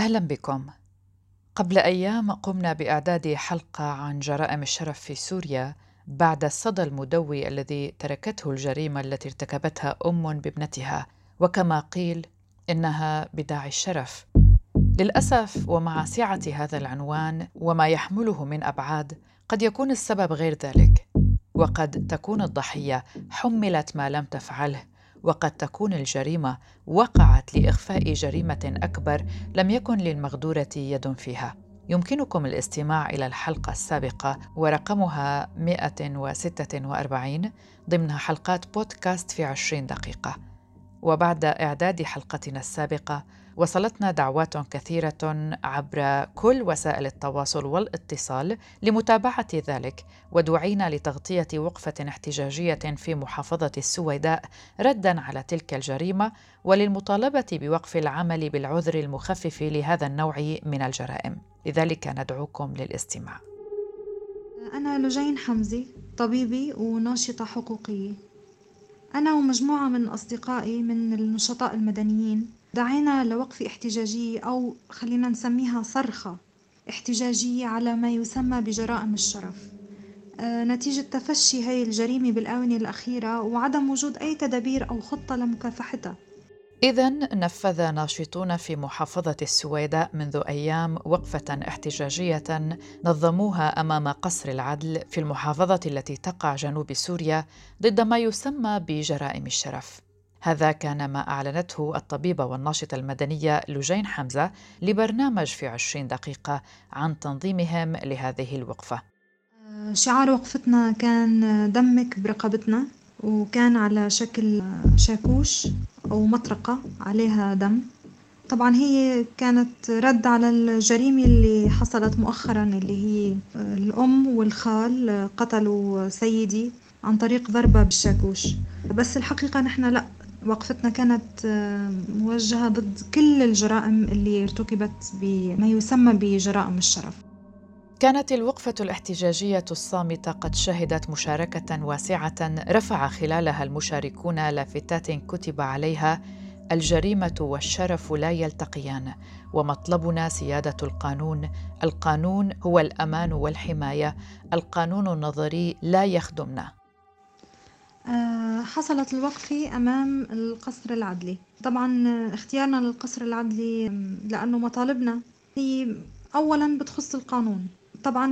أهلا بكم. قبل أيام قمنا بإعداد حلقة عن جرائم الشرف في سوريا بعد الصدى المدوي الذي تركته الجريمة التي ارتكبتها أم بابنتها، وكما قيل إنها بداعي الشرف. للأسف ومع سعة هذا العنوان وما يحمله من أبعاد، قد يكون السبب غير ذلك، وقد تكون الضحية حملت ما لم تفعله وقد تكون الجريمة وقعت لإخفاء جريمة أكبر لم يكن للمغدورة يد فيها. يمكنكم الاستماع إلى الحلقة السابقة ورقمها 146 ضمن حلقات بودكاست في 20 دقيقة. وبعد إعداد حلقتنا السابقة وصلتنا دعوات كثيرة عبر كل وسائل التواصل والاتصال لمتابعة ذلك ودعينا لتغطية وقفة احتجاجية في محافظة السويداء ردا على تلك الجريمة وللمطالبة بوقف العمل بالعذر المخفف لهذا النوع من الجرائم. لذلك ندعوكم للاستماع. أنا لجين حمزي طبيبي وناشطة حقوقية. أنا ومجموعة من أصدقائي من النشطاء المدنيين دعينا لوقف احتجاجية أو خلينا نسميها صرخة احتجاجية على ما يسمى بجرائم الشرف. آه، نتيجة تفشي هاي الجريمة بالآونة الأخيرة وعدم وجود أي تدابير أو خطة لمكافحتها. إذا نفذ ناشطون في محافظة السويداء منذ أيام وقفة احتجاجية نظموها أمام قصر العدل في المحافظة التي تقع جنوب سوريا ضد ما يسمى بجرائم الشرف. هذا كان ما أعلنته الطبيبة والناشطة المدنية لجين حمزة لبرنامج في عشرين دقيقة عن تنظيمهم لهذه الوقفة شعار وقفتنا كان دمك برقبتنا وكان على شكل شاكوش أو مطرقة عليها دم. طبعا هي كانت رد على الجريمة اللي حصلت مؤخرا اللي هي الأم والخال قتلوا سيدي عن طريق ضربة بالشاكوش. بس الحقيقة نحن لا وقفتنا كانت موجهة ضد كل الجرائم اللي ارتكبت بما يسمى بجرائم الشرف. كانت الوقفة الاحتجاجية الصامتة قد شهدت مشاركة واسعة رفع خلالها المشاركون لافتات كتب عليها الجريمة والشرف لا يلتقيان ومطلبنا سيادة القانون القانون هو الأمان والحماية القانون النظري لا يخدمنا. آه، حصلت الوقفة أمام القصر العدلي. طبعا اختيارنا للقصر العدلي لأنه مطالبنا. هي أولا بتخص القانون. طبعا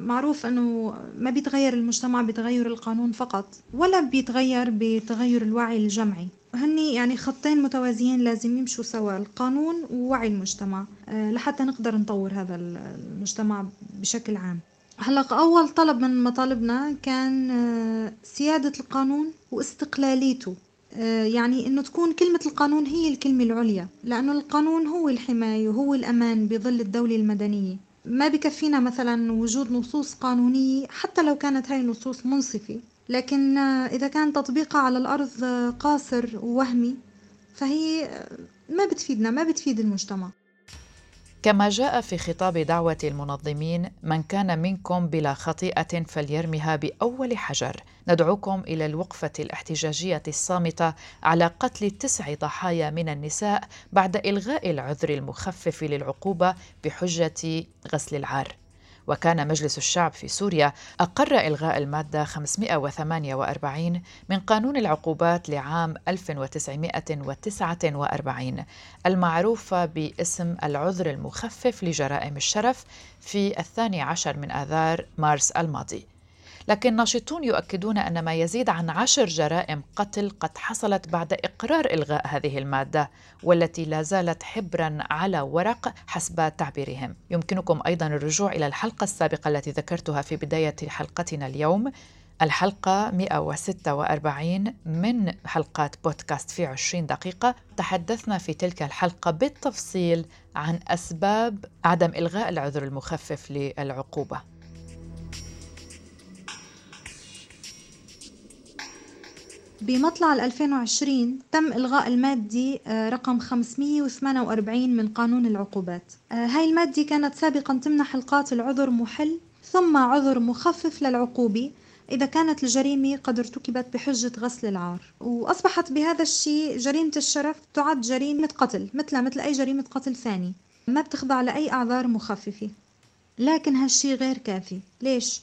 معروف أنه ما بيتغير المجتمع بتغير القانون فقط ولا بيتغير بتغير الوعي الجمعي. هني يعني خطين متوازيين لازم يمشوا سوا القانون ووعي المجتمع آه، لحتى نقدر نطور هذا المجتمع بشكل عام. هلا أول طلب من مطالبنا كان آه، سيادة القانون واستقلاليته. آه، يعني إنه تكون كلمة القانون هي الكلمة العليا لأنه القانون هو الحماية وهو الأمان بظل الدولة المدنية. ما بكفينا مثلا وجود نصوص قانونية حتى لو كانت هاي النصوص منصفة. لكن إذا كان تطبيقها على الأرض قاصر ووهمي فهي ما بتفيدنا ما بتفيد المجتمع. كما جاء في خطاب دعوة المنظمين من كان منكم بلا خطيئة فليرمها بأول حجر. ندعوكم إلى الوقفة الاحتجاجية الصامتة على قتل تسع ضحايا من النساء بعد إلغاء العذر المخفف للعقوبة بحجة غسل العار. وكان مجلس الشعب في سوريا أقر إلغاء المادة 548 من قانون العقوبات لعام 1949 المعروفة باسم العذر المخفف لجرائم الشرف في الثاني عشر من آذار مارس الماضي. لكن ناشطون يؤكدون أن ما يزيد عن عشر جرائم قتل قد حصلت بعد إقرار إلغاء هذه المادة والتي لا زالت حبرا على ورق حسب تعبيرهم. يمكنكم أيضا الرجوع إلى الحلقة السابقة التي ذكرتها في بداية حلقتنا اليوم. الحلقة 146 من حلقات بودكاست في 20 دقيقة. تحدثنا في تلك الحلقة بالتفصيل عن أسباب عدم إلغاء العذر المخفف للعقوبة. بمطلع 2020 تم إلغاء المادة آه، رقم 548 من قانون العقوبات. آه، هاي المادة كانت سابقا تمنح القاتل عذر محل ثم عذر مخفف للعقوبة إذا كانت الجريمة قد ارتكبت بحجة غسل العار. وأصبحت بهذا الشيء جريمة الشرف تعد جريمة قتل مثلها مثل أي جريمة قتل ثاني. ما بتخضع لأي أعذار مخففة. لكن هالشي غير كافي. ليش؟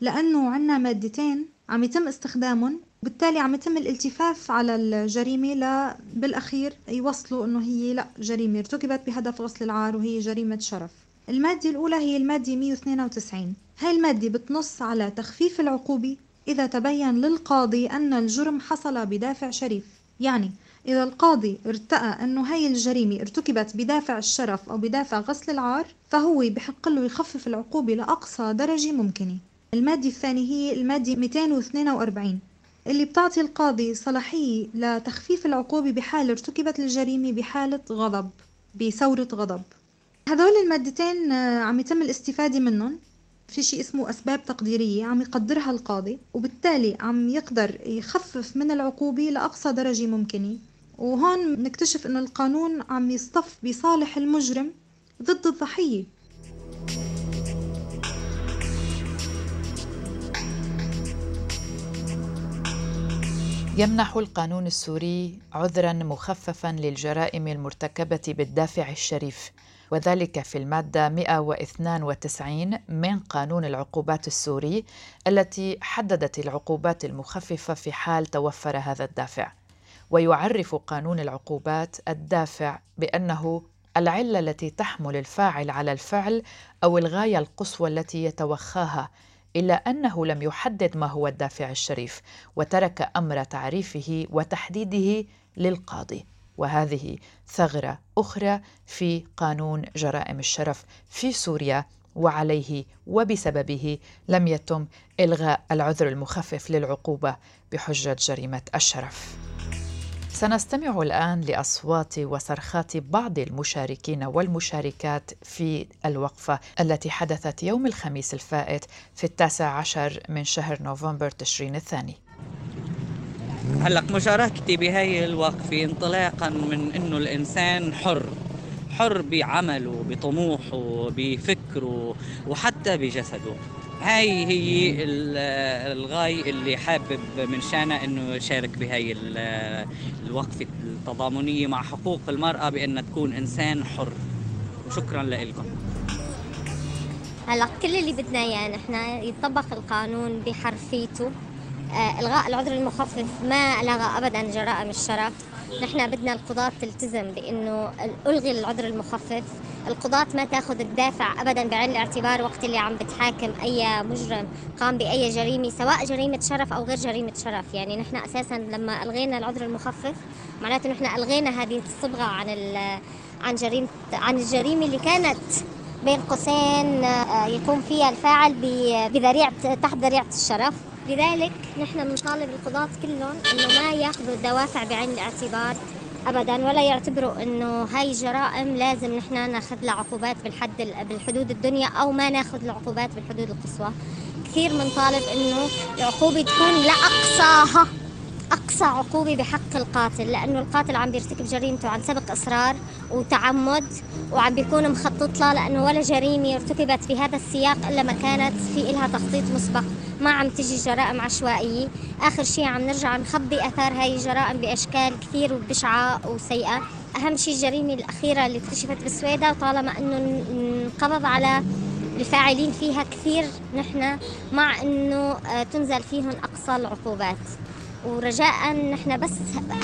لأنه عنا مادتين عم يتم استخدامهم بالتالي عم يتم الالتفاف على الجريمة ل بالأخير يوصلوا إنه هي لا جريمة ارتكبت بهدف غسل العار وهي جريمة شرف. المادة الأولى هي المادة 192 هاي المادة بتنص على تخفيف العقوبة إذا تبين للقاضي أن الجرم حصل بدافع شريف. يعني إذا القاضي ارتأى أنه هاي الجريمة ارتكبت بدافع الشرف أو بدافع غسل العار فهو بحق له يخفف العقوبة لأقصى درجة ممكنة. المادة الثانية هي المادة 242 اللي بتعطي القاضي صلاحية لتخفيف العقوبة بحال ارتكبت الجريمة بحالة غضب بثورة غضب. هذول المادتين آه، عم يتم الاستفادة منهم. في شيء اسمه أسباب تقديرية عم يقدرها القاضي وبالتالي عم يقدر يخفف من العقوبة لأقصى درجة ممكنة. وهون نكتشف أن القانون عم يصطف بصالح المجرم ضد الضحية. يمنح القانون السوري عذرا مخففا للجرائم المرتكبة بالدافع الشريف وذلك في المادة 192 من قانون العقوبات السوري التي حددت العقوبات المخففة في حال توفر هذا الدافع. ويعرف قانون العقوبات الدافع بأنه العلة التي تحمل الفاعل على الفعل أو الغاية القصوى التي يتوخاها إلا أنه لم يحدد ما هو الدافع الشريف وترك أمر تعريفه وتحديده للقاضي. وهذه ثغرة أخرى في قانون جرائم الشرف في سوريا وعليه وبسببه لم يتم إلغاء العذر المخفف للعقوبة بحجة جريمة الشرف. سنستمع الآن لأصوات وصرخات بعض المشاركين والمشاركات في الوقفة التي حدثت يوم الخميس الفائت في التاسع عشر من شهر نوفمبر تشرين الثاني. هلا مشاركتي بهاي الوقفة انطلاقا من إنه الإنسان حر حر بعمله بطموحه بفكره وحتى بجسده هاي هي الغاية اللي حابب من شانها إنه يشارك بهاي الوقفة التضامنية مع حقوق المرأة بأنها تكون إنسان حر. وشكرا لكم هلا كل اللي بدنا إياه نحن يطبق القانون بحرفيته. آه، إلغاء العذر المخفف ما لغى ابدا جرائم الشرف. نحن بدنا القضاة تلتزم بإنه الغي العذر المخفف. القضاة ما تأخذ الدافع ابدا بعين الاعتبار وقت اللي عم بتحاكم أي مجرم قام بأي جريمة سواء جريمة شرف أو غير جريمة شرف. يعني نحن أساسا لما ألغينا العذر المخفف معناته نحن ألغينا هذه الصبغة عن عن جريمة عن الجريمة اللي كانت بين قوسين آه، يقوم فيها الفاعل بذريعة تحت ذريعة الشرف. لذلك نحن بنطالب القضاة كلهم إنه ما يأخذوا الدوافع بعين الاعتبار. ابدا ولا يعتبروا إنه هاي جرائم لازم نحن ناخذ لها عقوبات بالحد بالحدود الدنيا أو ما ناخذ العقوبات بالحدود القصوى. كثير بنطالب إنه العقوبة تكون لأقصاها. عقوبة بحق القاتل لأنه القاتل عم بيرتكب جريمته عن سبق إصرار وتعمد وعم بيكون مخطط لها لأنه ولا جريمة ارتكبت بهذا السياق إلا ما كانت في إلها تخطيط مسبق. ما عم تجي جرائم عشوائية. آخر شيء عم نرجع نخبي آثار هاي الجرائم بأشكال كثير بشعه وسيئة. أهم شيء الجريمة الأخيرة اللي اكتشفت بالسويدة طالما إنه انقبض على الفاعلين فيها كثير نحن مع إنه آه، تنزل فيهم أقصى العقوبات. ورجاء نحن بس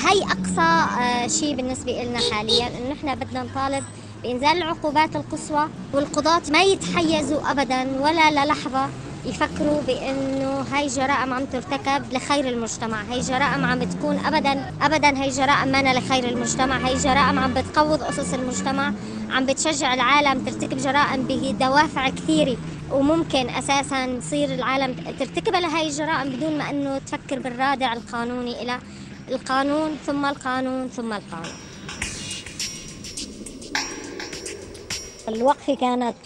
هي أقصى آه، شيء بالنسبة لنا حاليا انه نحن بدنا نطالب بإنزال العقوبات القصوى والقضاة ما يتحيزوا ابدا ولا للحظة يفكروا بإنه هاي جرائم عم ترتكب لخير المجتمع هاي جرائم عم بتكون ابدا ابدا هاي جرائم ما لخير المجتمع هاي جرائم عم بتقوض أسس المجتمع عم بتشجع العالم ترتكب جرائم بدوافع كثيرة. وممكن أساسا يصير العالم ترتكب لهي الجرائم بدون ما إنه تفكر بالرادع القانوني إلى القانون ثم القانون ثم القانون. الوقفة كانت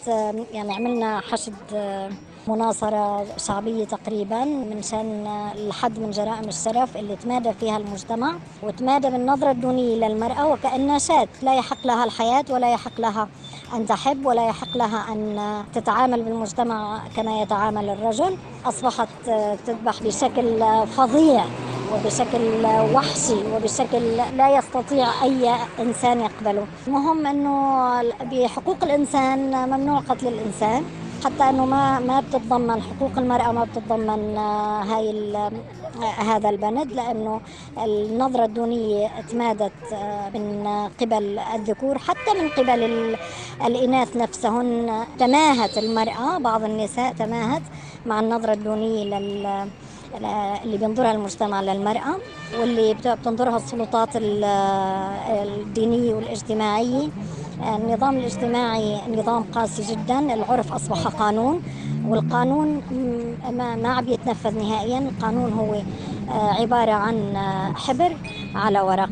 يعني عملنا حشد مناصرة شعبية تقريبا من شأن الحد من جرائم الشرف اللي تمادى فيها المجتمع وتمادى بالنظرة الدونية للمرأة وكأنها شاة لا يحق لها الحياة ولا يحق لها أن تحب ولا يحق لها أن تتعامل بالمجتمع كما يتعامل الرجل أصبحت تذبح بشكل فظيع وبشكل وحشي وبشكل لا يستطيع أي إنسان يقبله. المهم أنه بحقوق الإنسان ممنوع قتل الإنسان. حتى إنه ما ما بتتضمن حقوق المرأة ما بتتضمن آه، هاي آه، هذا البند لأنه النظرة الدونية تمادت آه، من قبل الذكور حتى من قبل الإناث نفسهن. تماهت المرأة بعض النساء تماهت مع النظرة الدونية لل اللي بينظرها المجتمع للمرأة واللي بتنظرها السلطات الدينية والاجتماعية. النظام الاجتماعي نظام قاسي جدا العرف أصبح قانون والقانون ما عم يتنفذ نهائيا القانون هو آه، عبارة عن آه، حبر على ورق.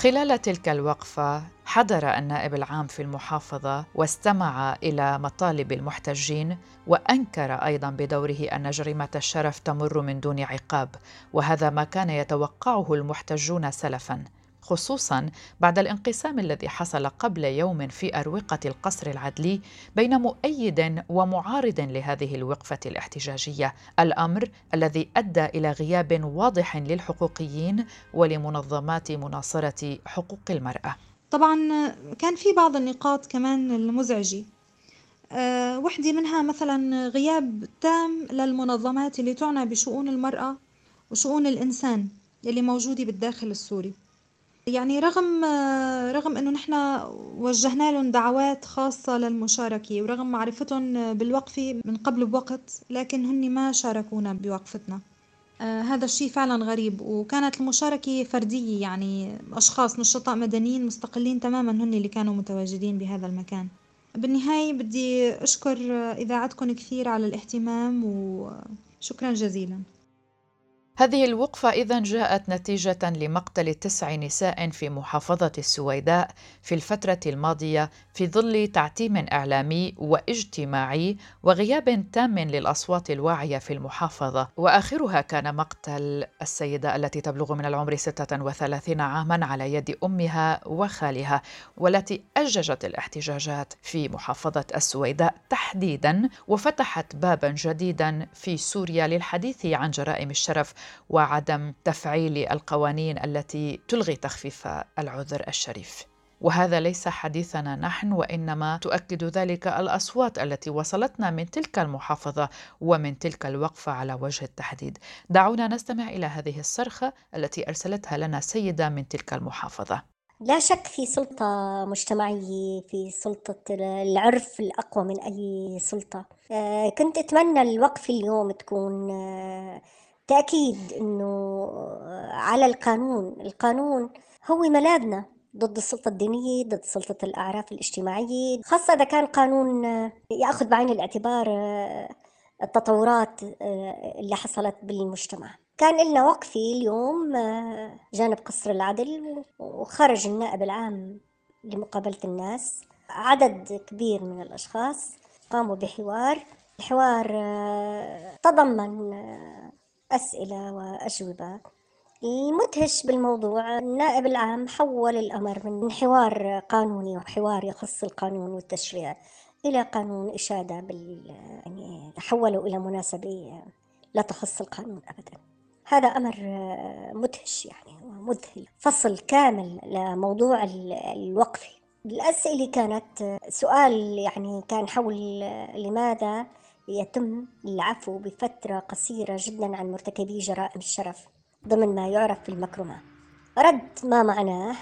خلال تلك الوقفة حضر النائب العام في المحافظة واستمع إلى مطالب المحتجين وأنكر أيضا بدوره أن جريمة الشرف تمر من دون عقاب وهذا ما كان يتوقعه المحتجون سلفا. خصوصا بعد الانقسام الذي حصل قبل يوم في أروقة القصر العدلي بين مؤيد ومعارض لهذه الوقفة الاحتجاجية، الأمر الذي أدى إلى غياب واضح للحقوقيين ولمنظمات مناصرة حقوق المرأة. طبعا كان في بعض النقاط كمان المزعجة. أه وحدة منها مثلا غياب تام للمنظمات اللي تعنى بشؤون المرأة وشؤون الإنسان اللي موجودة بالداخل السوري. يعني رغم رغم إنه نحن وجهنا لهم دعوات خاصة للمشاركة ورغم معرفتهم بالوقفة من قبل بوقت لكن هن ما شاركونا بوقفتنا. آه هذا الشيء فعلا غريب وكانت المشاركة فردية يعني أشخاص نشطاء مدنيين مستقلين تماما هن اللي كانوا متواجدين بهذا المكان. بالنهاية بدي أشكر إذاعتكم كثير على الاهتمام وشكرا جزيلا. هذه الوقفة إذا جاءت نتيجة لمقتل تسع نساء في محافظة السويداء في الفترة الماضية في ظل تعتيم إعلامي واجتماعي وغياب تام للأصوات الواعية في المحافظة. وآخرها كان مقتل السيدة التي تبلغ من العمر 36 عاما على يد أمها وخالها والتي أججت الاحتجاجات في محافظة السويداء تحديدا وفتحت بابا جديدا في سوريا للحديث عن جرائم الشرف وعدم تفعيل القوانين التي تلغي تخفيف العذر الشريف وهذا ليس حديثنا نحن وإنما تؤكد ذلك الأصوات التي وصلتنا من تلك المحافظة ومن تلك الوقفة على وجه التحديد. دعونا نستمع إلى هذه الصرخة التي أرسلتها لنا سيدة من تلك المحافظة. لا شك في سلطة مجتمعية في سلطة العرف الأقوى من أي سلطة آه، كنت أتمنى الوقفة اليوم تكون آه، تأكيد أنه على القانون القانون هو ملاذنا ضد السلطة الدينية ضد سلطة الأعراف الاجتماعية خاصة إذا كان قانون يأخذ بعين الاعتبار التطورات اللي حصلت بالمجتمع. كان لنا وقفة اليوم جانب قصر العدل وخرج النائب العام لمقابلة الناس. عدد كبير من الأشخاص قاموا بحوار الحوار تضمن أسئلة وأجوبة. المدهش بالموضوع النائب العام حول الأمر من حوار قانوني وحوار يخص القانون والتشريع إلى قانون إشادة بال يعني حوله إلى مناسبة لا تخص القانون أبدا. هذا أمر مدهش يعني ومذهل. فصل كامل لموضوع الوقف. الأسئلة كانت سؤال يعني كان حول لماذا يتم العفو بفترة قصيرة جدا عن مرتكبي جرائم الشرف ضمن ما يعرف بالمكرمة. رد ما معناه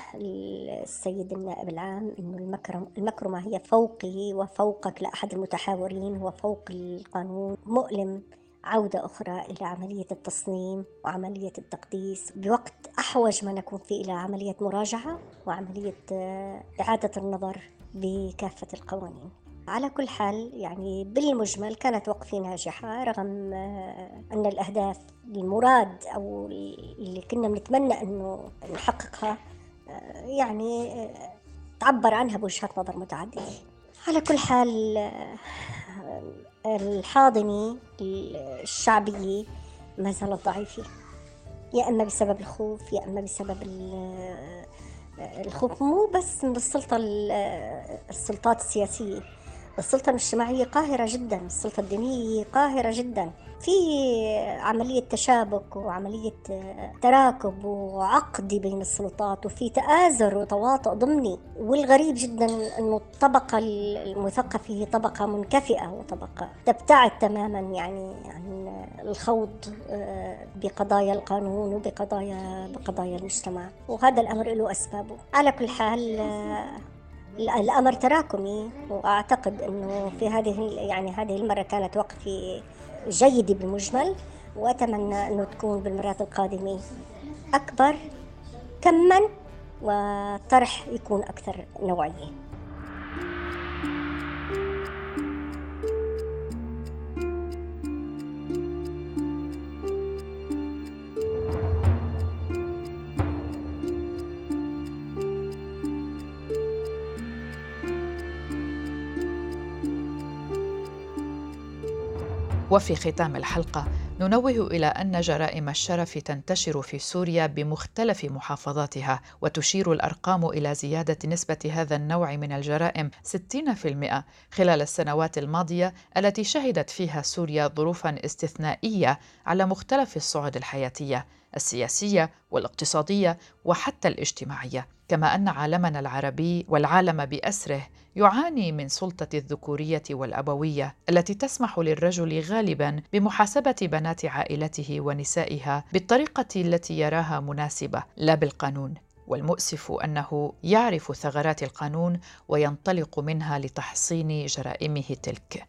السيد النائب العام إنه المكرم المكرمة هي فوقي وفوقك لأحد المتحاورين وفوق القانون مؤلم عودة أخرى إلى عملية التصميم وعملية التقديس. بوقت أحوج ما نكون فيه إلى عملية مراجعة وعملية آه، إعادة النظر بكافة القوانين. على كل حال يعني بالمجمل كانت وقفة ناجحة رغم آه، أن الأهداف المراد أو اللي كنا بنتمنى أنه نحققها آه، يعني آه، تعبر عنها بوجهات نظر متعددة. على كل حال الحاضنة الشعبية ما زالت ضعيفة يا إما بسبب الخوف يا إما بسبب الخوف مو بس من السلطة السلطات السياسية. السلطة الاجتماعية قاهرة جدا السلطة الدينية قاهرة جدا. في عملية تشابك وعملية تراكب وعقد بين السلطات وفي تآزر وتواطؤ ضمني. والغريب جدا أنه الطبقة المثقفة هي طبقة منكفئة وطبقة تبتعد تماما يعني عن الخوض آه، بقضايا القانون وبقضايا بقضايا المجتمع. وهذا الأمر له أسبابه. على كل حال آه، الأمر تراكمي وأعتقد إنه في هذه يعني هذه المرة كانت وقفه جيده بالمجمل وأتمنى إنه تكون بالمرات القادمة أكبر كما وطرح يكون أكثر نوعية. وفي ختام الحلقة ننوه إلى أن جرائم الشرف تنتشر في سوريا بمختلف محافظاتها وتشير الأرقام إلى زيادة نسبة هذا النوع من الجرائم 60% خلال السنوات الماضية التي شهدت فيها سوريا ظروفا استثنائية على مختلف الصعد الحياتية. السياسية والاقتصادية وحتى الاجتماعية كما أن عالمنا العربي والعالم بأسره يعاني من سلطة الذكورية والأبوية التي تسمح للرجل غالبا بمحاسبة بنات عائلته ونسائها بالطريقة التي يراها مناسبة لا بالقانون. والمؤسف أنه يعرف ثغرات القانون وينطلق منها لتحصين جرائمه تلك.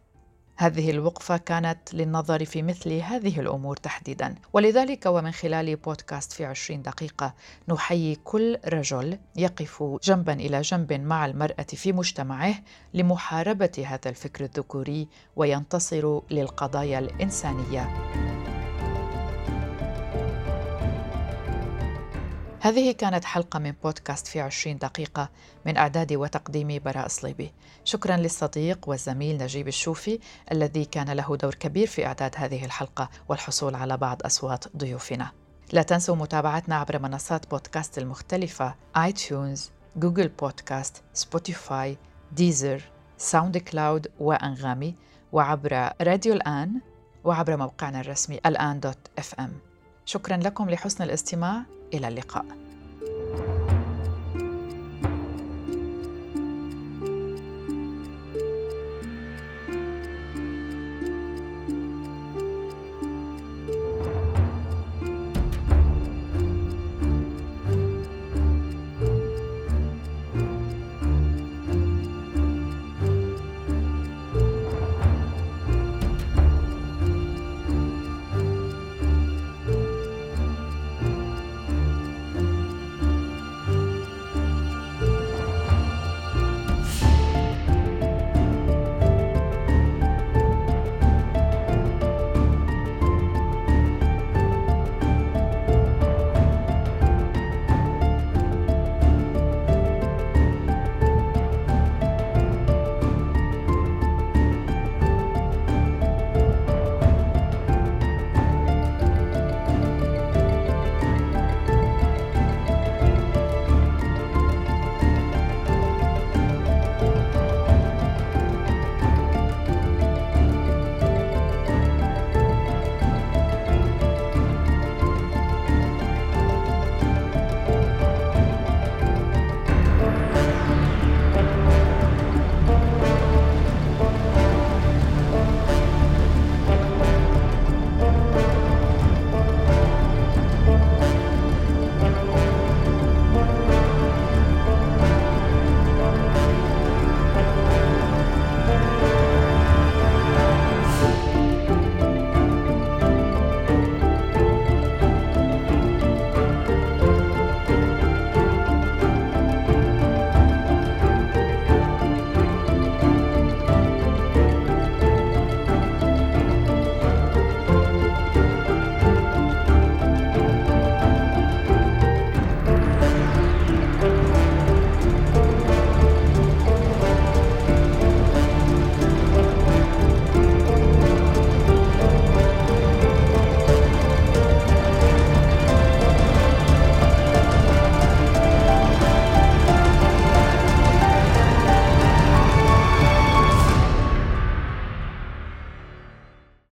هذه الوقفة كانت للنظر في مثل هذه الأمور تحديدا. ولذلك ومن خلال بودكاست في عشرين دقيقة نحيي كل رجل يقف جنبا إلى جنب مع المرأة في مجتمعه لمحاربة هذا الفكر الذكوري وينتصر للقضايا الإنسانية. هذه كانت حلقة من بودكاست في عشرين دقيقة من إعداد وتقديم براء صليبي. شكرا للصديق والزميل نجيب الشوفي الذي كان له دور كبير في إعداد هذه الحلقة والحصول على بعض أصوات ضيوفنا. لا تنسوا متابعتنا عبر منصات بودكاست المختلفة iTunes، Google Podcast، Spotify، Deezer، SoundCloud وأنغامي وعبر راديو الآن وعبر موقعنا الرسمي الآن dot FM. شكرا لكم لحسن الاستماع. إلى اللقاء.